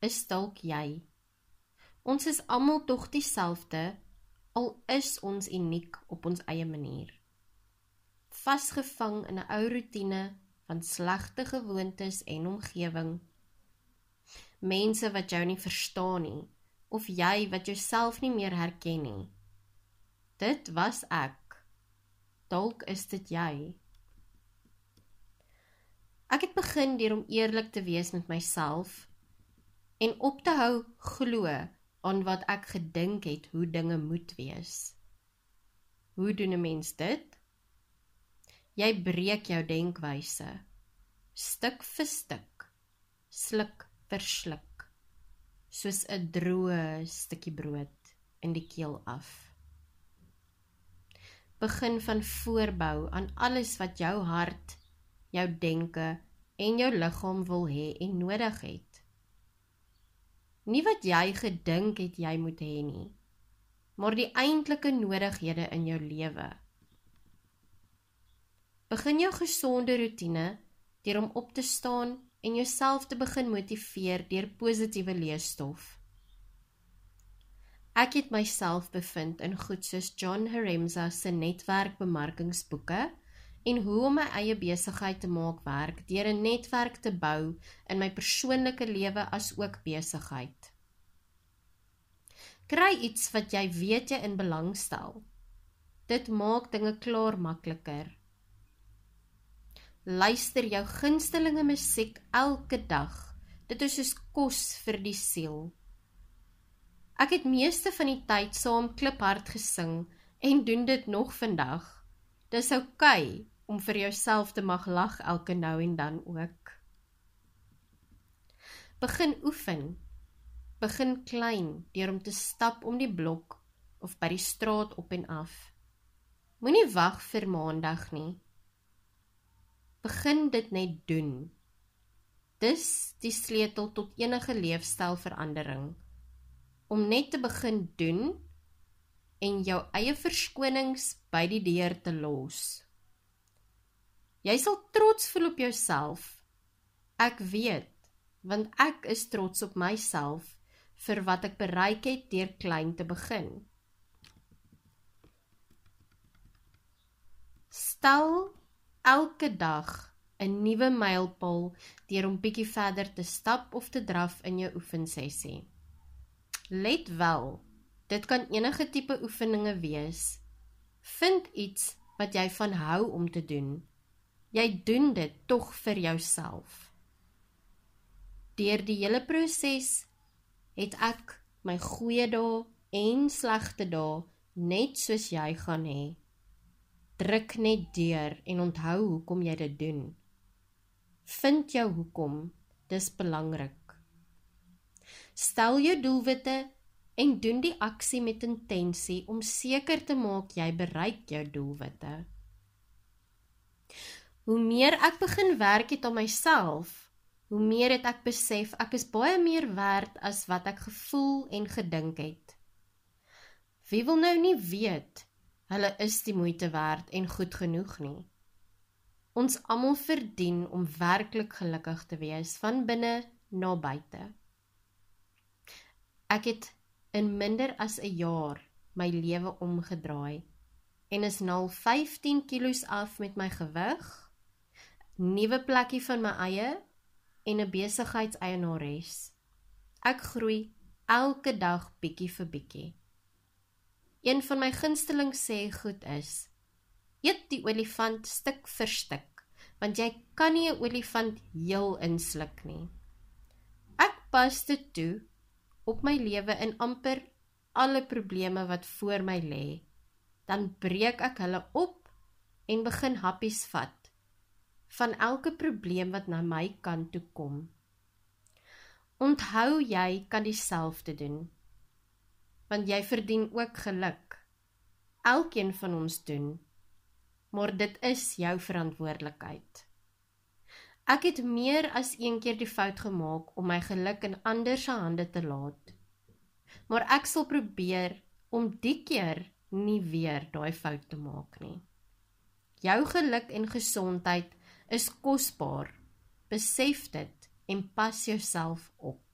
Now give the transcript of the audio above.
is dalk jy. Ons is almal tog dieselfde al is ons uniek op ons eie manier. Vasgevang in 'n ou rotine van slegte gewoontes en omgewing. Mense wat jou nie verstaan nie of jy wat jouself nie meer herken nie. Dit was ek. Dalk is dit jy. Ek het begin deur om eerlik te wees met myself en op te hou glo aan wat ek gedink het hoe dinge moet wees. Hoe doen 'n mens dit? Jy breek jou denkwyse stuk vir stuk, sluk vir sluk, soos 'n droë stukkie brood in die keel af. Begin van voorbou aan alles wat jou hart, jou denke en jou liggaam wil hê en nodig het. Nie wat jy gedink het jy moet hê nie, maar die eintlike nodighede in jou lewe. Begin jou gesonde rotine deur om op te staan en jouself te begin motiveer deur positiewe leesstof. Ek het myself bevind in goed soos John Haremza se netwerkbemarkingsboeke en hoe om my eie besigheid te maak werk deur 'n netwerk te bou in my persoonlike lewe as ook besigheid. Kry iets wat jy weet jy in belang stel. Dit maak dinge klaar makliker. Luister jou gunstelinge musiek elke dag. Dit is soos kos vir die siel. Ek het meeste van die tyd saam kliphard gesing en doen dit nog vandag. Dis oukei okay om vir jouself te mag lag elke nou en dan ook. Begin oefen. Begin klein deur om te stap om die blok of by die straat op en af. Moenie wag vir maandag nie. Begin dit net doen. Dis die sleutel tot enige leefstylverandering. Om net te begin doen en jou eie verskonings by die deur te los. Jy sal trots voel op jouself. Ek weet, want ek is trots op myself vir wat ek bereik het deur klein te begin. Stel elke dag 'n nuwe mylpaal deur om bietjie verder te stap of te draf in jou oefensessie. Let wel, dit kan enige tipe oefeninge wees. Vind iets wat jy van hou om te doen Jy doen dit tog vir jouself. Deur die hele proses het ek my goeie dae en slegte dae net soos jy gaan hê. Druk net deur en onthou hoekom jy dit doen. Vind jou hoekom, dis belangrik. Stel jou doelwitte en doen die aksie met intensie om seker te maak jy bereik jou doelwitte. Hoe meer ek begin werk het aan myself, hoe meer het ek besef ek is baie meer werd as wat ek gevoel en gedink het. Wie wil nou nie weet hulle is die moeite werd en goed genoeg nie. Ons almal verdien om werklik gelukkig te wees van binne na buite. Ek het in minder as 'n jaar my lewe omgedraai en is nou 15 kg af met my gewig nuwe plekkie van my eie en 'n besigheidseienares. Ek groei elke dag bietjie vir bietjie. Een van my gunsteling sê goed is: Eet die olifant stuk vir stuk, want jy kan nie 'n olifant heel insluk nie. Ek pas dit toe op my lewe in amper alle probleme wat voor my lê. Dan breek ek hulle op en begin happies vat van elke probleem wat na my kant toe kom. Onthou jy kan dieselfde doen. Want jy verdien ook geluk. Elkeen van ons doen. Maar dit is jou verantwoordelikheid. Ek het meer as een keer die fout gemaak om my geluk in ander se hande te laat. Maar ek sal probeer om die keer nie weer daai fout te maak nie. Jou geluk en gesondheid is kosbaar. Besef dit en pas jouself op.